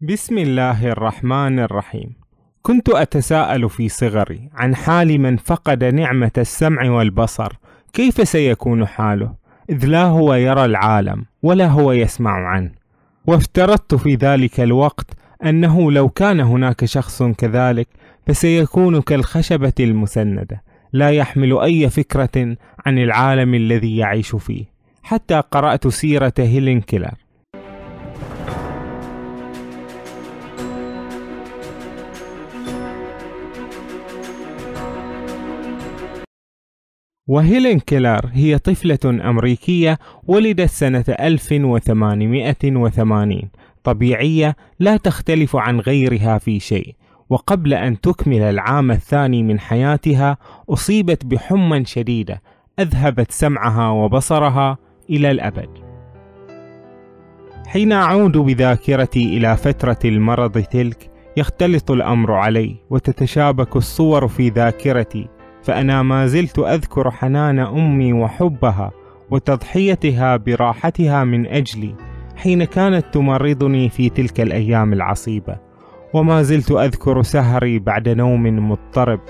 بسم الله الرحمن الرحيم. كنت أتساءل في صغري عن حال من فقد نعمة السمع والبصر. كيف سيكون حاله؟ إذ لا هو يرى العالم ولا هو يسمع عنه. وافترضت في ذلك الوقت أنه لو كان هناك شخص كذلك فسيكون كالخشبة المسندة. لا يحمل أي فكرة عن العالم الذي يعيش فيه. حتى قرأت سيرة هيلين كيلر وهيلين كيلر هي طفلة أمريكية ولدت سنة 1880 طبيعية لا تختلف عن غيرها في شيء. وقبل أن تكمل العام الثاني من حياتها أصيبت بحمى شديدة أذهبت سمعها وبصرها إلى الأبد. حين أعود بذاكرتي إلى فترة المرض تلك يختلط الأمر علي وتتشابك الصور في ذاكرتي. فأنا ما زلت أذكر حنان أمي وحبها وتضحيتها براحتها من أجلي حين كانت تمرضني في تلك الأيام العصيبة. وما زلت أذكر سهري بعد نوم مضطرب.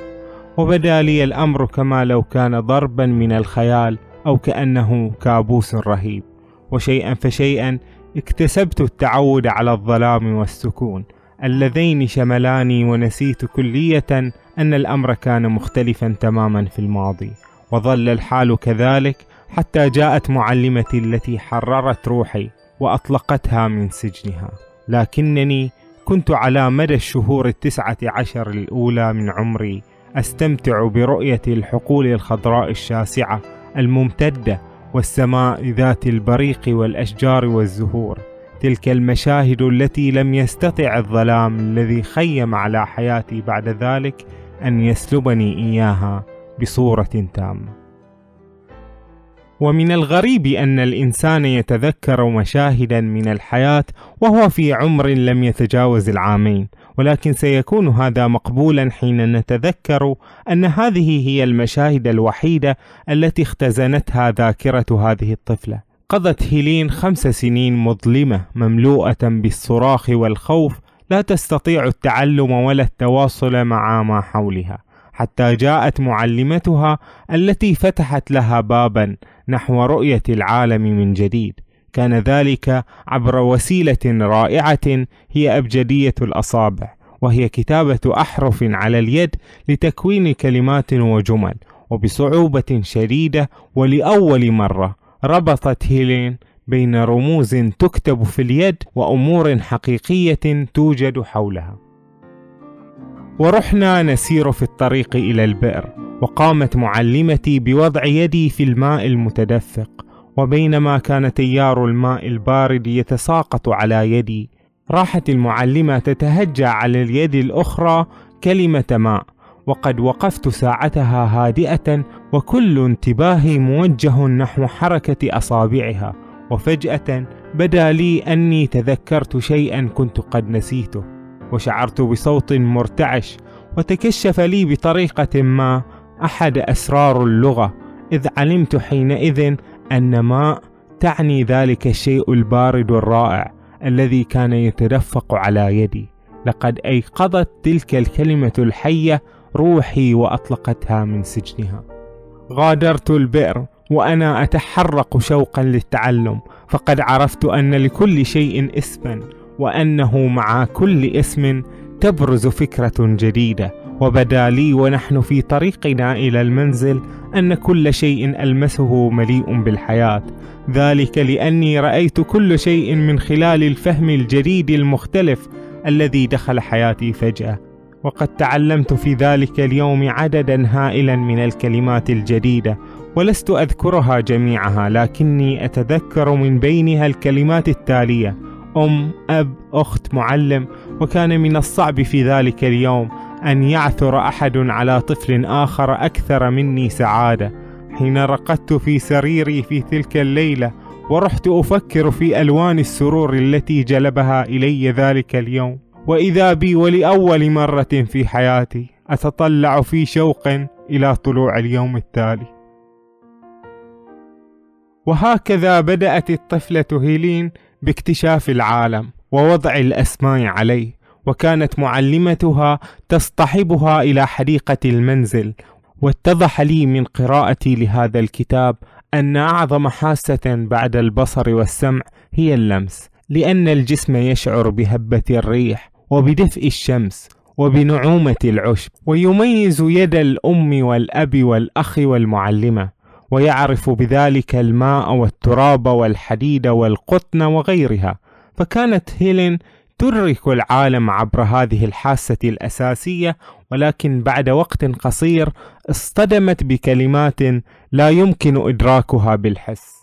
وبدا لي الأمر كما لو كان ضربا من الخيال أو كأنه كابوس رهيب. وشيئا فشيئا اكتسبت التعود على الظلام والسكون. اللذين شملاني ونسيت كلية أن الأمر كان مختلفا تماما في الماضي وظل الحال كذلك حتى جاءت معلمتي التي حررت روحي وأطلقتها من سجنها. لكنني كنت على مدى الشهور التسعة عشر الأولى من عمري أستمتع برؤية الحقول الخضراء الشاسعة الممتدة والسماء ذات البريق والأشجار والزهور. تلك المشاهد التي لم يستطع الظلام الذي خيم على حياتي بعد ذلك أن يسلبني إياها بصورة تامة ومن الغريب أن الإنسان يتذكر مشاهدا من الحياة وهو في عمر لم يتجاوز العامين ولكن سيكون هذا مقبولا حين نتذكر أن هذه هي المشاهد الوحيدة التي اختزنتها ذاكرة هذه الطفلة. قضت هيلين خمس سنين مظلمة مملوءة بالصراخ والخوف لا تستطيع التعلم ولا التواصل مع ما حولها حتى جاءت معلمتها التي فتحت لها بابا نحو رؤية العالم من جديد. كان ذلك عبر وسيلة رائعة هي أبجدية الأصابع وهي كتابة أحرف على اليد لتكوين كلمات وجمل وبصعوبة شديدة ولأول مرة ربطت هيلين بين رموز تكتب في اليد وأمور حقيقية توجد حولها. ورحنا نسير في الطريق إلى البئر وقامت معلمتي بوضع يدي في الماء المتدفق وبينما كان تيار الماء البارد يتساقط على يدي راحت المعلمة تتهجى على اليد الأخرى كلمة ماء وقد وقفت ساعتها هادئة وكل انتباهي موجه نحو حركة أصابعها. وفجأة بدا لي أني تذكرت شيئا كنت قد نسيته وشعرت بصوت مرتعش وتكشف لي بطريقة ما أحد أسرار اللغة إذ علمت حينئذ أن ماء تعني ذلك الشيء البارد الرائع الذي كان يتدفق على يدي. لقد أيقظت تلك الكلمة الحية روحي وأطلقتها من سجنها. غادرت البئر وأنا أتحرق شوقا للتعلم فقد عرفت أن لكل شيء اسما وأنه مع كل اسم تبرز فكرة جديدة. وبدا لي ونحن في طريقنا إلى المنزل أن كل شيء ألمسه مليء بالحياة. ذلك لأني رأيت كل شيء من خلال الفهم الجديد المختلف الذي دخل حياتي فجأة. وقد تعلمت في ذلك اليوم عددا هائلا من الكلمات الجديدة ولست أذكرها جميعها لكني أتذكر من بينها الكلمات التالية أم أب أخت معلم. وكان من الصعب في ذلك اليوم أن يعثر أحد على طفل آخر أكثر مني سعادة. حين رقدت في سريري في تلك الليلة ورحت أفكر في ألوان السرور التي جلبها إلي ذلك اليوم. وإذا بي ولأول مرة في حياتي أتطلع في شوق إلى طلوع اليوم التالي. وهكذا بدأت الطفلة هيلين باكتشاف العالم ووضع الأسماء عليه وكانت معلمتها تصطحبها إلى حديقة المنزل. واتضح لي من قراءتي لهذا الكتاب أن أعظم حاسة بعد البصر والسمع هي اللمس لأن الجسم يشعر بهبة الريح وبدفء الشمس وبنعومة العشب ويميز يد الأم والأب والأخ والمعلمة. ويعرف بذلك الماء والتراب والحديد والقطن وغيرها فكانت هيلين تدرك العالم عبر هذه الحاسة الأساسية ولكن بعد وقت قصير اصطدمت بكلمات لا يمكن إدراكها بالحس.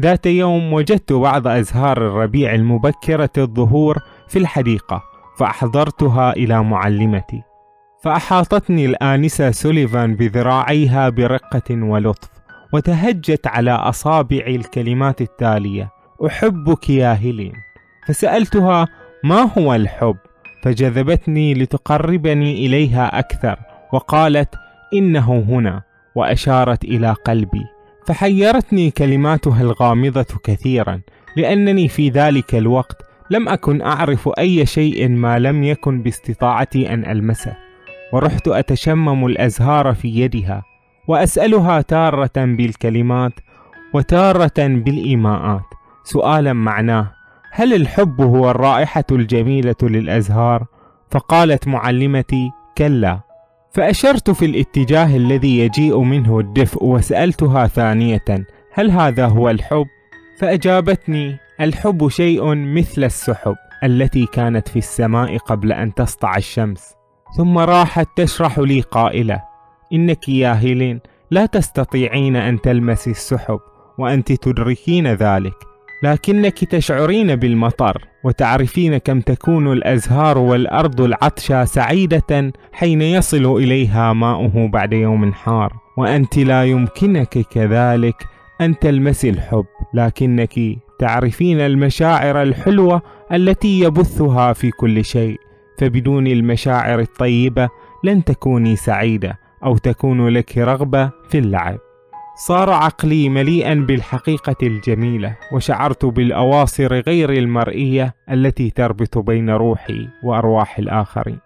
ذات يوم وجدت بعض أزهار الربيع المبكرة الظهور في الحديقة فأحضرتها إلى معلمتي فأحاطتني الآنسة سوليفان بذراعيها برقة ولطف وتهجت على أصابع الكلمات التالية أحبك يا هيلين. فسألتها ما هو الحب؟ فجذبتني لتقربني إليها أكثر وقالت إنه هنا. وأشارت إلى قلبي فحيرتني كلماتها الغامضة كثيرا لأنني في ذلك الوقت لم أكن أعرف أي شيء ما لم يكن باستطاعتي أن ألمسه. ورحت أتشمم الأزهار في يدها وأسألها تارة بالكلمات وتارة بالإيماءات سؤالا معناه هل الحب هو الرائحة الجميلة للأزهار؟ فقالت معلمتي كلا فأشرت في الاتجاه الذي يجيء منه الدفء وسألتها ثانية هل هذا هو الحب؟ فأجابتني الحب شيء مثل السحب التي كانت في السماء قبل أن تسطع الشمس ثم راحت تشرح لي قائلة إنك يا هيلين لا تستطيعين أن تلمسي السحب وأنت تدركين ذلك لكنك تشعرين بالمطر وتعرفين كم تكون الأزهار والأرض العطشى سعيدة حين يصل إليها ماؤه بعد يوم حار وأنت لا يمكنك كذلك أن تلمسي الحب لكنك تعرفين المشاعر الحلوة التي يبثها في كل شيء. فبدون المشاعر الطيبة لن تكوني سعيدة أو تكون لك رغبة في اللعب. صار عقلي مليئا بالحقيقة الجميلة وشعرت بالأواصر غير المرئية التي تربط بين روحي وأرواح الآخرين.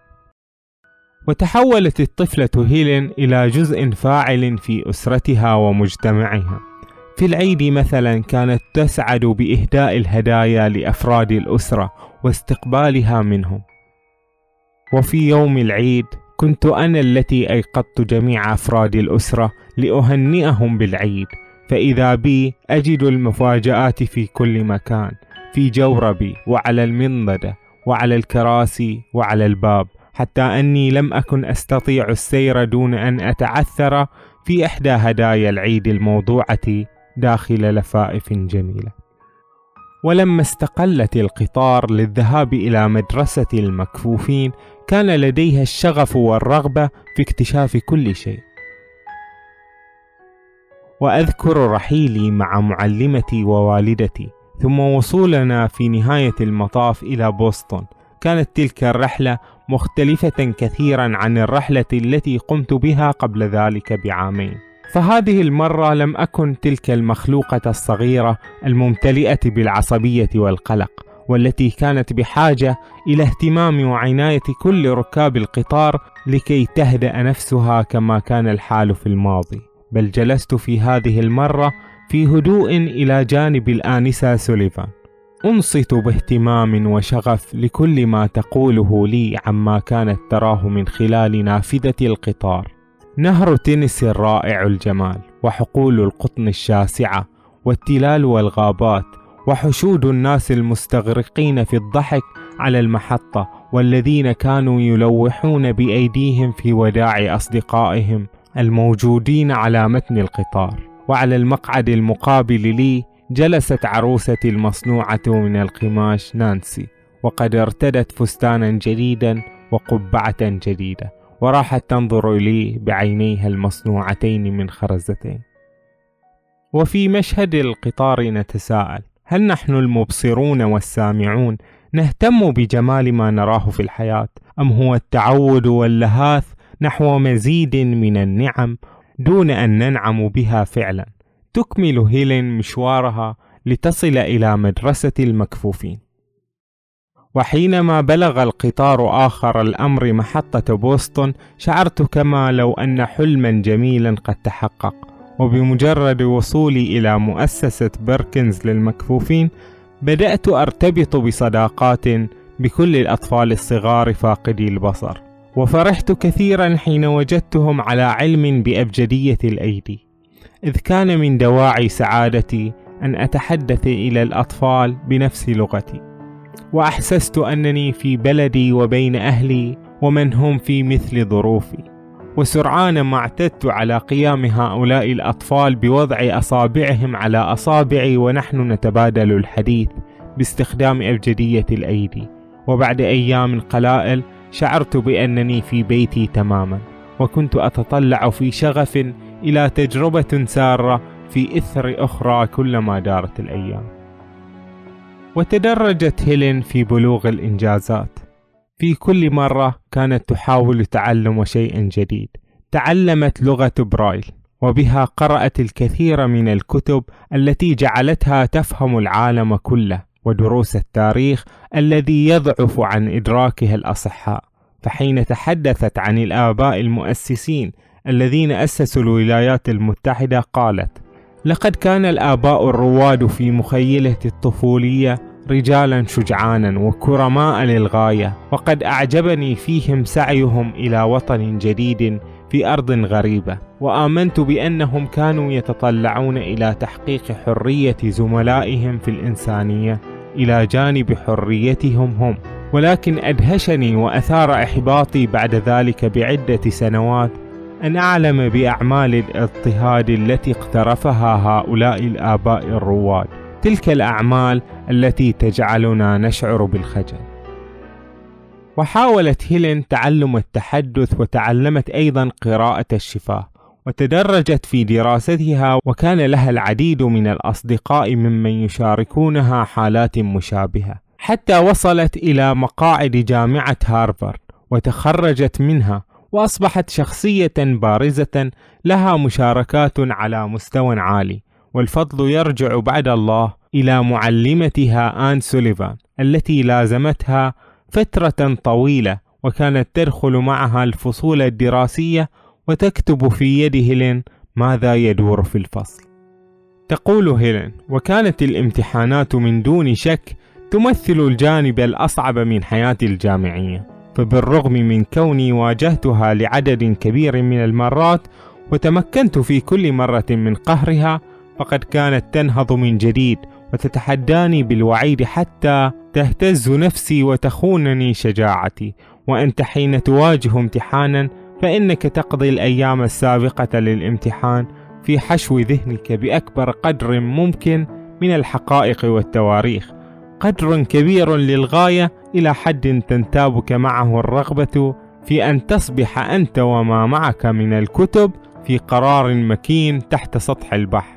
وتحولت الطفلة هيلين إلى جزء فاعل في أسرتها ومجتمعها. في العيد مثلا كانت تسعد بإهداء الهدايا لأفراد الأسرة واستقبالها منهم. وفي يوم العيد كنت أنا التي أيقظت جميع أفراد الأسرة لأهنئهم بالعيد فإذا بي أجد المفاجآت في كل مكان في جوربي وعلى المنضدة وعلى الكراسي وعلى الباب حتى أني لم أكن أستطيع السير دون أن أتعثر في إحدى هدايا العيد الموضوعة داخل لفائف جميلة. ولما استقلت القطار للذهاب إلى مدرسة المكفوفين كان لديها الشغف والرغبة في اكتشاف كل شيء. وأذكر رحيلي مع معلمتي ووالدتي ثم وصولنا في نهاية المطاف إلى بوسطن. كانت تلك الرحلة مختلفة كثيرا عن الرحلة التي قمت بها قبل ذلك بعامين. فهذه المرة لم أكن تلك المخلوقة الصغيرة الممتلئة بالعصبية والقلق. والتي كانت بحاجة إلى اهتمام وعناية كل ركاب القطار لكي تهدأ نفسها كما كان الحال في الماضي. بل جلست في هذه المرة في هدوء إلى جانب الآنسة سوليفان. أنصت باهتمام وشغف لكل ما تقوله لي عما كانت تراه من خلال نافذة القطار. نهر تنس رائع الجمال وحقول القطن الشاسعة والتلال والغابات وحشود الناس المستغرقين في الضحك على المحطة والذين كانوا يلوحون بأيديهم في وداع أصدقائهم الموجودين على متن القطار. وعلى المقعد المقابل لي جلست عروستي المصنوعة من القماش نانسي وقد ارتدت فستانا جديدا وقبعة جديدة وراحت تنظر لي بعينيها المصنوعتين من خرزتين. وفي مشهد القطار نتساءل هل نحن المبصرون والسامعون؟ نهتم بجمال ما نراه في الحياة أم هو التعود واللهاث نحو مزيد من النعم دون أن ننعم بها فعلا؟ تكمل هيلين مشوارها لتصل إلى مدرسة المكفوفين. وحينما بلغ القطار آخر الأمر محطة بوسطن شعرت كما لو أن حلما جميلا قد تحقق. وبمجرد وصولي إلى مؤسسة بيركنز للمكفوفين بدأت أرتبط بصداقات بكل الأطفال الصغار فاقدي البصر. وفرحت كثيرا حين وجدتهم على علم بأبجدية الأيدي. إذ كان من دواعي سعادتي أن أتحدث إلى الأطفال بنفس لغتي. وأحسست أنني في بلدي وبين أهلي ومن هم في مثل ظروفي. وسرعان ما اعتدت على قيام هؤلاء الأطفال بوضع أصابعهم على أصابعي ونحن نتبادل الحديث باستخدام أبجدية الأيدي. وبعد أيام قلائل شعرت بأنني في بيتي تماما وكنت أتطلع في شغف إلى تجربة سارة في إثر أخرى كلما دارت الأيام. وتدرجت هيلين في بلوغ الإنجازات. في كل مرة كانت تحاول تعلم شيء جديد. تعلمت لغة برايل وبها قرأت الكثير من الكتب التي جعلتها تفهم العالم كله ودروس التاريخ الذي يضعف عن إدراكها الأصحاء. فحين تحدثت عن الآباء المؤسسين الذين أسسوا الولايات المتحدة قالت لقد كان الآباء الرواد في مخيلتي الطفولية رجالا شجعانا وكرماء للغاية وقد أعجبني فيهم سعيهم إلى وطن جديد في أرض غريبة وآمنت بأنهم كانوا يتطلعون إلى تحقيق حرية زملائهم في الإنسانية إلى جانب حريتهم هم. ولكن أدهشني وأثار إحباطي بعد ذلك بعدة سنوات أن أعلم بأعمال الاضطهاد التي اقترفها هؤلاء الآباء الرواد. تلك الأعمال التي تجعلنا نشعر بالخجل. وحاولت هيلين تعلم التحدث وتعلمت أيضا قراءة الشفاه وتدرجت في دراستها وكان لها العديد من الأصدقاء ممن يشاركونها حالات مشابهة. حتى وصلت إلى مقاعد جامعة هارفارد وتخرجت منها وأصبحت شخصية بارزة لها مشاركات على مستوى عالي. والفضل يرجع بعد الله إلى معلمتها آن سوليفان التي لازمتها فترة طويلة وكانت تدخل معها الفصول الدراسية وتكتب في يد هيلين ماذا يدور في الفصل. تقول هيلين وكانت الامتحانات من دون شك تمثل الجانب الأصعب من حياتي الجامعية فبالرغم من كوني واجهتها لعدد كبير من المرات وتمكنت في كل مرة من قهرها فقد كانت تنهض من جديد وتتحداني بالوعيد حتى تهتز نفسي وتخونني شجاعتي. وأنت حين تواجه امتحانا فإنك تقضي الأيام السابقة للامتحان في حشو ذهنك بأكبر قدر ممكن من الحقائق والتواريخ. قدر كبير للغاية إلى حد تنتابك معه الرغبة في أن تصبح أنت وما معك من الكتب في قرار مكين تحت سطح البحر.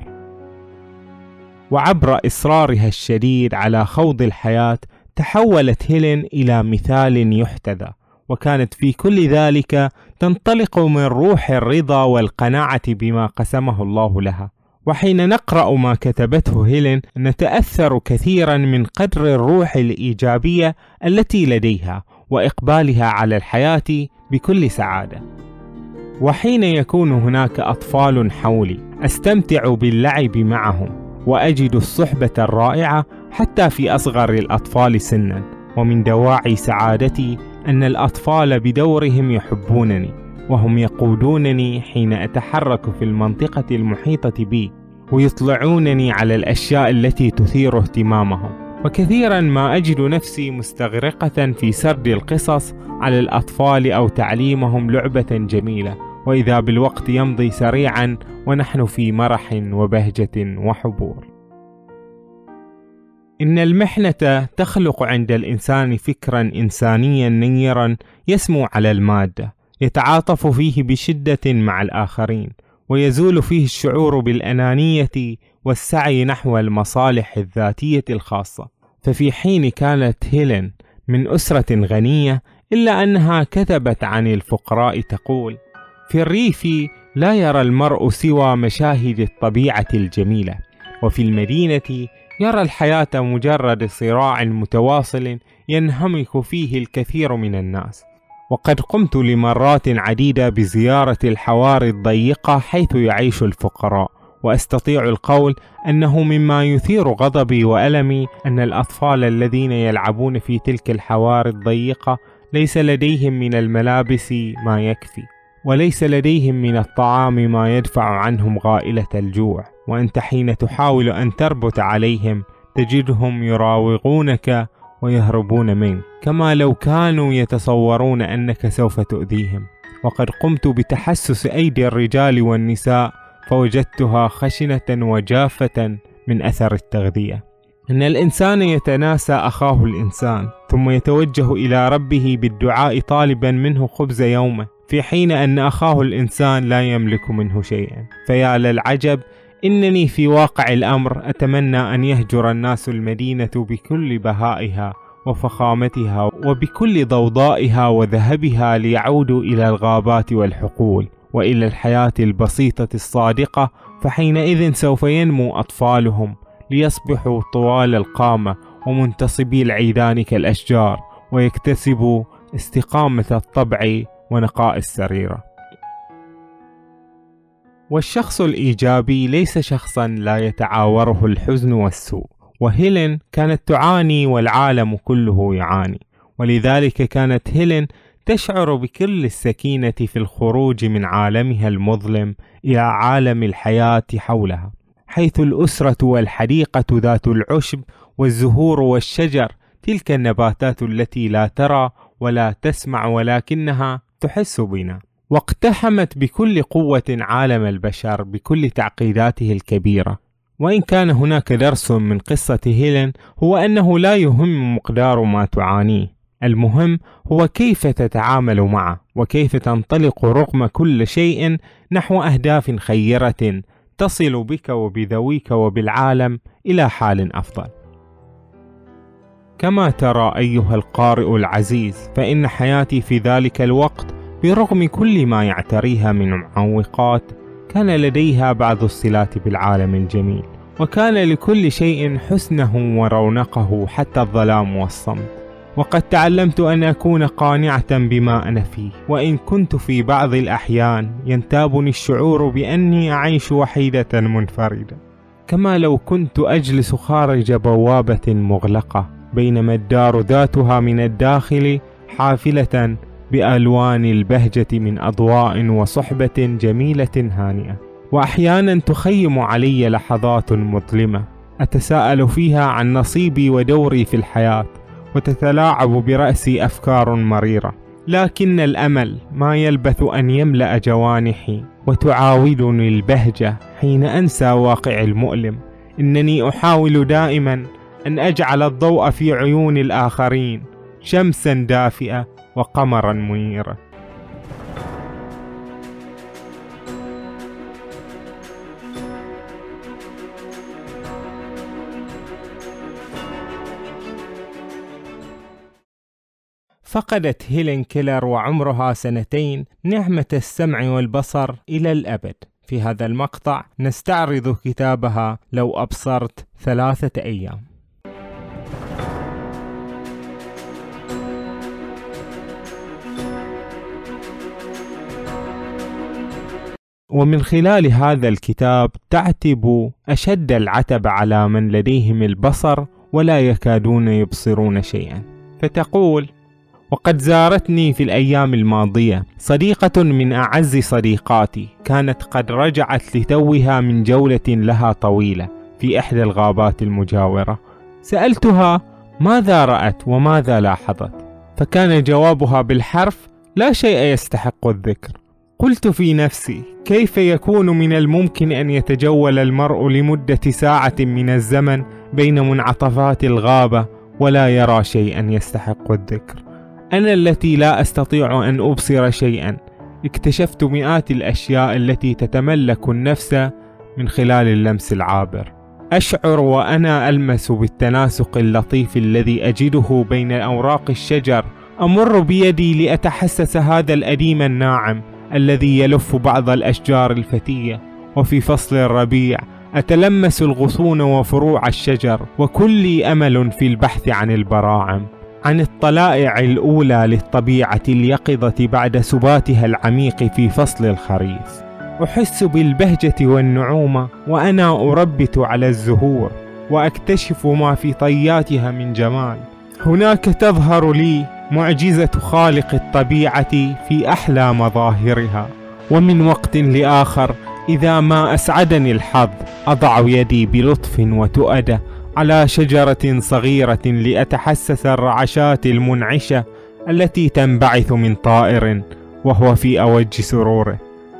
وعبر إصرارها الشديد على خوض الحياة تحولت هيلين إلى مثال يحتذى وكانت في كل ذلك تنطلق من روح الرضا والقناعة بما قسمه الله لها وحين نقرأ ما كتبته هيلين نتأثر كثيرا من قدر الروح الإيجابية التي لديها وإقبالها على الحياة بكل سعادة. وحين يكون هناك أطفال حولي أستمتع باللعب معهم وأجد الصحبة الرائعة حتى في أصغر الأطفال سنا ومن دواعي سعادتي أن الأطفال بدورهم يحبونني وهم يقودونني حين أتحرك في المنطقة المحيطة بي ويطلعونني على الأشياء التي تثير اهتمامهم. وكثيرا ما أجد نفسي مستغرقة في سرد القصص على الأطفال أو تعليمهم لعبة جميلة وإذا بالوقت يمضي سريعا ونحن في مرح وبهجة وحبور. إن المحنة تخلق عند الإنسان فكرا إنسانيا نيرا يسمو على المادة يتعاطف فيه بشدة مع الآخرين ويزول فيه الشعور بالأنانية والسعي نحو المصالح الذاتية الخاصة. ففي حين كانت هيلين من أسرة غنية إلا أنها كتبت عن الفقراء تقول في الريف لا يرى المرء سوى مشاهد الطبيعة الجميلة وفي المدينة يرى الحياة مجرد صراع متواصل ينهمك فيه الكثير من الناس. وقد قمت لمرات عديدة بزيارة الحواري الضيقة حيث يعيش الفقراء وأستطيع القول أنه مما يثير غضبي وألمي أن الأطفال الذين يلعبون في تلك الحواري الضيقة ليس لديهم من الملابس ما يكفي. وليس لديهم من الطعام ما يدفع عنهم غائلة الجوع. وأنت حين تحاول أن تربط عليهم تجدهم يراوغونك ويهربون منك كما لو كانوا يتصورون أنك سوف تؤذيهم. وقد قمت بتحسس أيدي الرجال والنساء فوجدتها خشنة وجافة من أثر التغذية. إن الإنسان يتناسى أخاه الإنسان ثم يتوجه إلى ربه بالدعاء طالبا منه خبز يومه. في حين أن أخاه الإنسان لا يملك منه شيئا. فيا للعجب إنني في واقع الأمر أتمنى أن يهجر الناس المدينة بكل بهائها وفخامتها وبكل ضوضائها وذهبها ليعودوا إلى الغابات والحقول وإلى الحياة البسيطة الصادقة فحينئذ سوف ينمو أطفالهم ليصبحوا طوال القامة ومنتصبي العيدان كالأشجار ويكتسبوا استقامة الطبع ونقاء السريرة. والشخص الإيجابي ليس شخصا لا يتعاوره الحزن والسوء وهيلين كانت تعاني والعالم كله يعاني ولذلك كانت هيلين تشعر بكل السكينة في الخروج من عالمها المظلم إلى عالم الحياة حولها، حيث الأسرة والحديقة ذات العشب والزهور والشجر تلك النباتات التي لا ترى ولا تسمع ولكنها تحس بنا. واقتحمت بكل قوة عالم البشر بكل تعقيداته الكبيرة. وإن كان هناك درس من قصة هيلين هو أنه لا يهم مقدار ما تعانيه، المهم هو كيف تتعامل معه وكيف تنطلق رغم كل شيء نحو أهداف خيرة تصل بك وبذويك وبالعالم إلى حال أفضل كما ترى أيها القارئ العزيز فإن حياتي في ذلك الوقت برغم كل ما يعتريها من معوقات كان لديها بعض الصلات بالعالم الجميل وكان لكل شيء حسنه ورونقه حتى الظلام والصمت. وقد تعلمت أن أكون قانعة بما أنا فيه وإن كنت في بعض الأحيان ينتابني الشعور بأني أعيش وحيدة منفردة. كما لو كنت أجلس خارج بوابة مغلقة بينما الدار ذاتها من الداخل حافلة بألوان البهجة من أضواء وصحبة جميلة هانئة. وأحيانا تخيم علي لحظات مظلمة. أتساءل فيها عن نصيبي ودوري في الحياة وتتلاعب برأسي أفكار مريرة. لكن الأمل ما يلبث أن يملأ جوانحي وتعاودني البهجة حين أنسى واقع المؤلم. إنني أحاول دائما أن أجعل الضوء في عيون الآخرين شمسا دافئة وقمرا منيرا فقدت هيلين كيلر وعمرها سنتين نعمة السمع والبصر إلى الأبد. في هذا المقطع نستعرض كتابها لو أبصرت ثلاثة أيام. ومن خلال هذا الكتاب تعتب أشد العتب على من لديهم البصر ولا يكادون يبصرون شيئا. فتقول وقد زارتني في الأيام الماضية صديقة من أعز صديقاتي كانت قد رجعت لتوها من جولة لها طويلة في إحدى الغابات المجاورة. سألتها ماذا رأت وماذا لاحظت؟ فكان جوابها بالحرف لا شيء يستحق الذكر. قلت في نفسي كيف يكون من الممكن أن يتجول المرء لمدة ساعة من الزمن بين منعطفات الغابة ولا يرى شيئا يستحق الذكر؟ أنا التي لا أستطيع أن أبصر شيئا. اكتشفت مئات الأشياء التي تتملك النفس من خلال اللمس العابر. أشعر وأنا ألمس بالتناسق اللطيف الذي أجده بين أوراق الشجر. أمر بيدي لأتحسس هذا الأديم الناعم. الذي يلف بعض الأشجار الفتية وفي فصل الربيع أتلمس الغصون وفروع الشجر وكلي أمل في البحث عن البراعم. عن الطلائع الأولى للطبيعة اليقظة بعد سباتها العميق في فصل الخريف. أحس بالبهجة والنعومة وأنا أربت على الزهور وأكتشف ما في طياتها من جمال. هناك تظهر لي معجزة خالق الطبيعة في أحلى مظاهرها. ومن وقت لآخر إذا ما أسعدني الحظ أضع يدي بلطف وتؤدة على شجرة صغيرة لأتحسس الرعشات المنعشة التي تنبعث من طائر وهو في أوج سروره.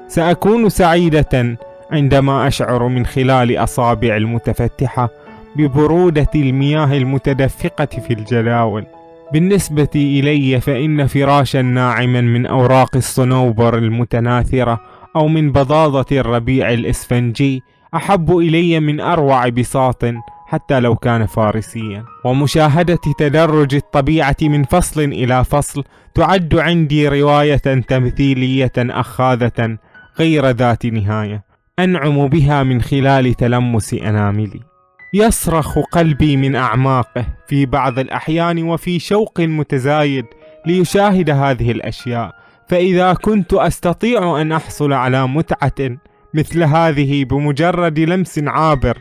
سأكون سعيدة عندما أشعر من خلال أصابع المتفتحة ببرودة المياه المتدفقة في الجداول بالنسبة إلي فإن فراشا ناعما من أوراق الصنوبر المتناثرة أو من بضاضة الربيع الإسفنجي أحب إلي من أروع بساط حتى لو كان فارسيا. ومشاهدة تدرج الطبيعة من فصل إلى فصل تعد عندي رواية تمثيلية أخاذة غير ذات نهاية. أنعم بها من خلال تلمس أناملي. يصرخ قلبي من أعماقه في بعض الأحيان وفي شوق متزايد ليشاهد هذه الأشياء. فإذا كنت أستطيع أن أحصل على متعة مثل هذه بمجرد لمس عابر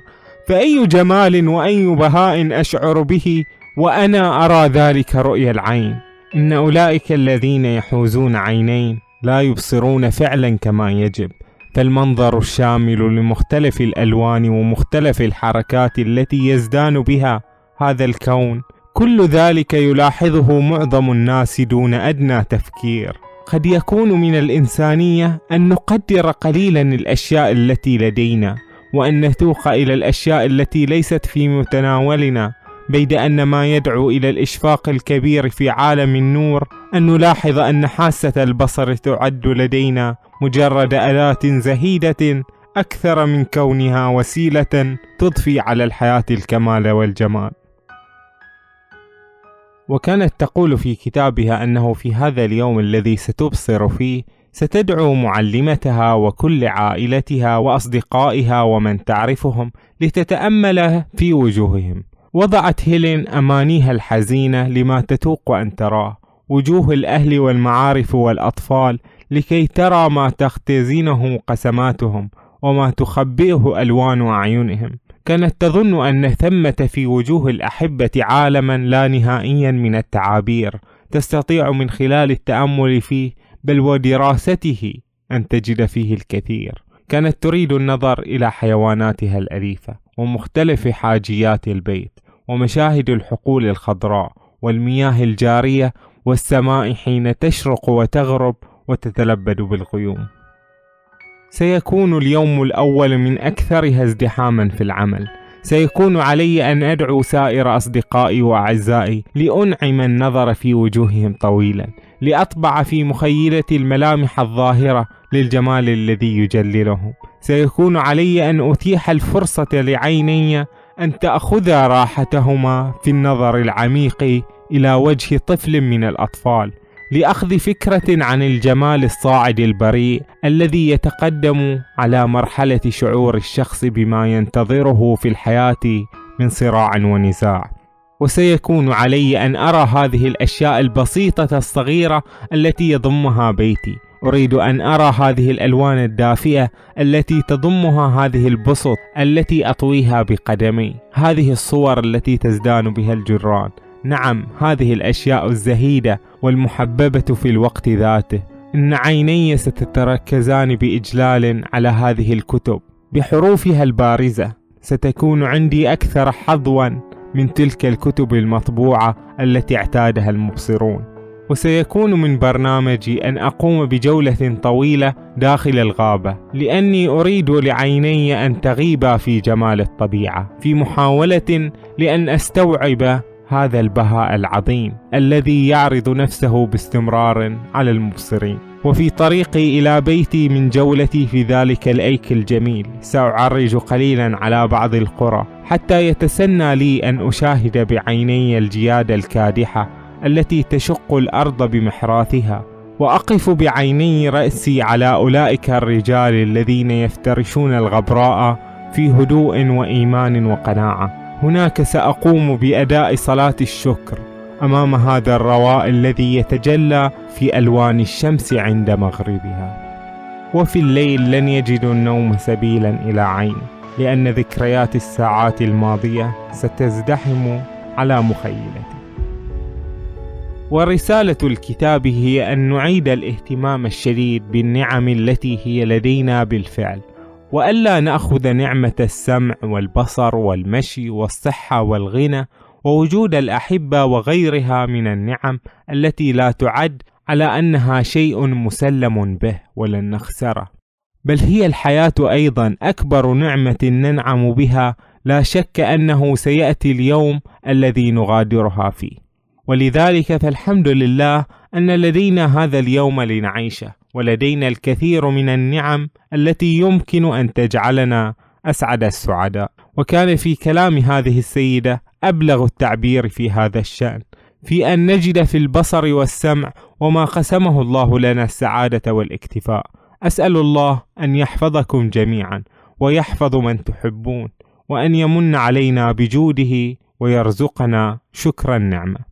فأي جمال وأي بهاء أشعر به وأنا أرى ذلك رؤيا العين. إن أولئك الذين يحوزون عينين لا يبصرون فعلا كما يجب. فالمنظر الشامل لمختلف الألوان ومختلف الحركات التي يزدان بها هذا الكون. كل ذلك يلاحظه معظم الناس دون أدنى تفكير. قد يكون من الإنسانية أن نقدر قليلا الأشياء التي لدينا وأن نتوق إلى الأشياء التي ليست في متناولنا بيد أن ما يدعو إلى الإشفاق الكبير في عالم النور أن نلاحظ أن حاسة البصر تعد لدينا مجرد أداة زهيدة أكثر من كونها وسيلة تضفي على الحياة الكمال والجمال. وكانت تقول في كتابها أنه في هذا اليوم الذي ستبصر فيه ستدعو معلمتها وكل عائلتها وأصدقائها ومن تعرفهم لتتأمل في وجوههم وضعت هيلين أمانيها الحزينة لما تتوق أن تراه وجوه الأهل والمعارف والأطفال لكي ترى ما تختزنه قسماتهم وما تخبئه ألوان أعينهم. كانت تظن أن ثمه في وجوه الأحبة عالما لا نهائيا من التعابير تستطيع من خلال التأمل فيه بل ودراسته أن تجد فيه الكثير. كانت تريد النظر إلى حيواناتها الأليفة ومختلف حاجيات البيت ومشاهد الحقول الخضراء والمياه الجارية والسماء حين تشرق وتغرب وتتلبد بالغيوم سيكون اليوم الأول من أكثرها ازدحاما في العمل. سيكون علي أن أدعو سائر أصدقائي وأعزائي لأنعم النظر في وجوههم طويلا لأطبع في مخيلتي الملامح الظاهرة للجمال الذي يجللهم سيكون علي أن أتيح الفرصة لعيني أن تأخذا راحتهما في النظر العميق إلى وجه طفل من الأطفال. لأخذ فكرة عن الجمال الصاعد البريء الذي يتقدم على مرحلة شعور الشخص بما ينتظره في الحياة من صراع ونزاع. وسيكون علي أن أرى هذه الأشياء البسيطة الصغيرة التي يضمها بيتي. أريد أن أرى هذه الألوان الدافئة التي تضمها هذه البسط التي أطويها بقدمي. هذه الصور التي تزدان بها الجران. نعم هذه الأشياء الزهيدة والمحببة في الوقت ذاته. إن عيني ستتركزان بإجلال على هذه الكتب. بحروفها البارزة ستكون عندي أكثر حظوا من تلك الكتب المطبوعة التي اعتادها المبصرون. وسيكون من برنامجي أن أقوم بجولة طويلة داخل الغابة لأني أريد لعيني أن تغيبا في جمال الطبيعة في محاولة لأن أستوعب هذا البهاء العظيم الذي يعرض نفسه باستمرار على المبصرين. وفي طريقي إلى بيتي من جولتي في ذلك الأيك الجميل. سأعرج قليلا على بعض القرى حتى يتسنى لي أن أشاهد بعيني الجياد الكادحة التي تشق الأرض بمحراثها. وأقف بعيني رأسي على أولئك الرجال الذين يفترشون الغبراء في هدوء وإيمان وقناعة. هناك سأقوم بأداء صلاة الشكر أمام هذا الرواء الذي يتجلى في ألوان الشمس عند مغربها. وفي الليل لن يجدوا النوم سبيلا إلى عين لأن ذكريات الساعات الماضية ستزدحم على مخيلتي. ورسالة الكتاب هي أن نعيد الاهتمام الشديد بالنعم التي هي لدينا بالفعل. وألا نأخذ نعمة السمع والبصر والمشي والصحة والغنى ووجود الأحبة وغيرها من النعم التي لا تعد على أنها شيء مسلم به ولن نخسره. بل هي الحياة أيضا أكبر نعمة ننعم بها لا شك أنه سيأتي اليوم الذي نغادرها فيه. ولذلك فالحمد لله أن لدينا هذا اليوم لنعيشه. ولدينا الكثير من النعم التي يمكن أن تجعلنا أسعد السعداء. وكان في كلام هذه السيدة أبلغ التعبير في هذا الشأن في أن نجد في البصر والسمع وما قسمه الله لنا السعادة والاكتفاء. أسأل الله أن يحفظكم جميعا ويحفظ من تحبون وأن يمن علينا بجوده ويرزقنا شكر النعمة.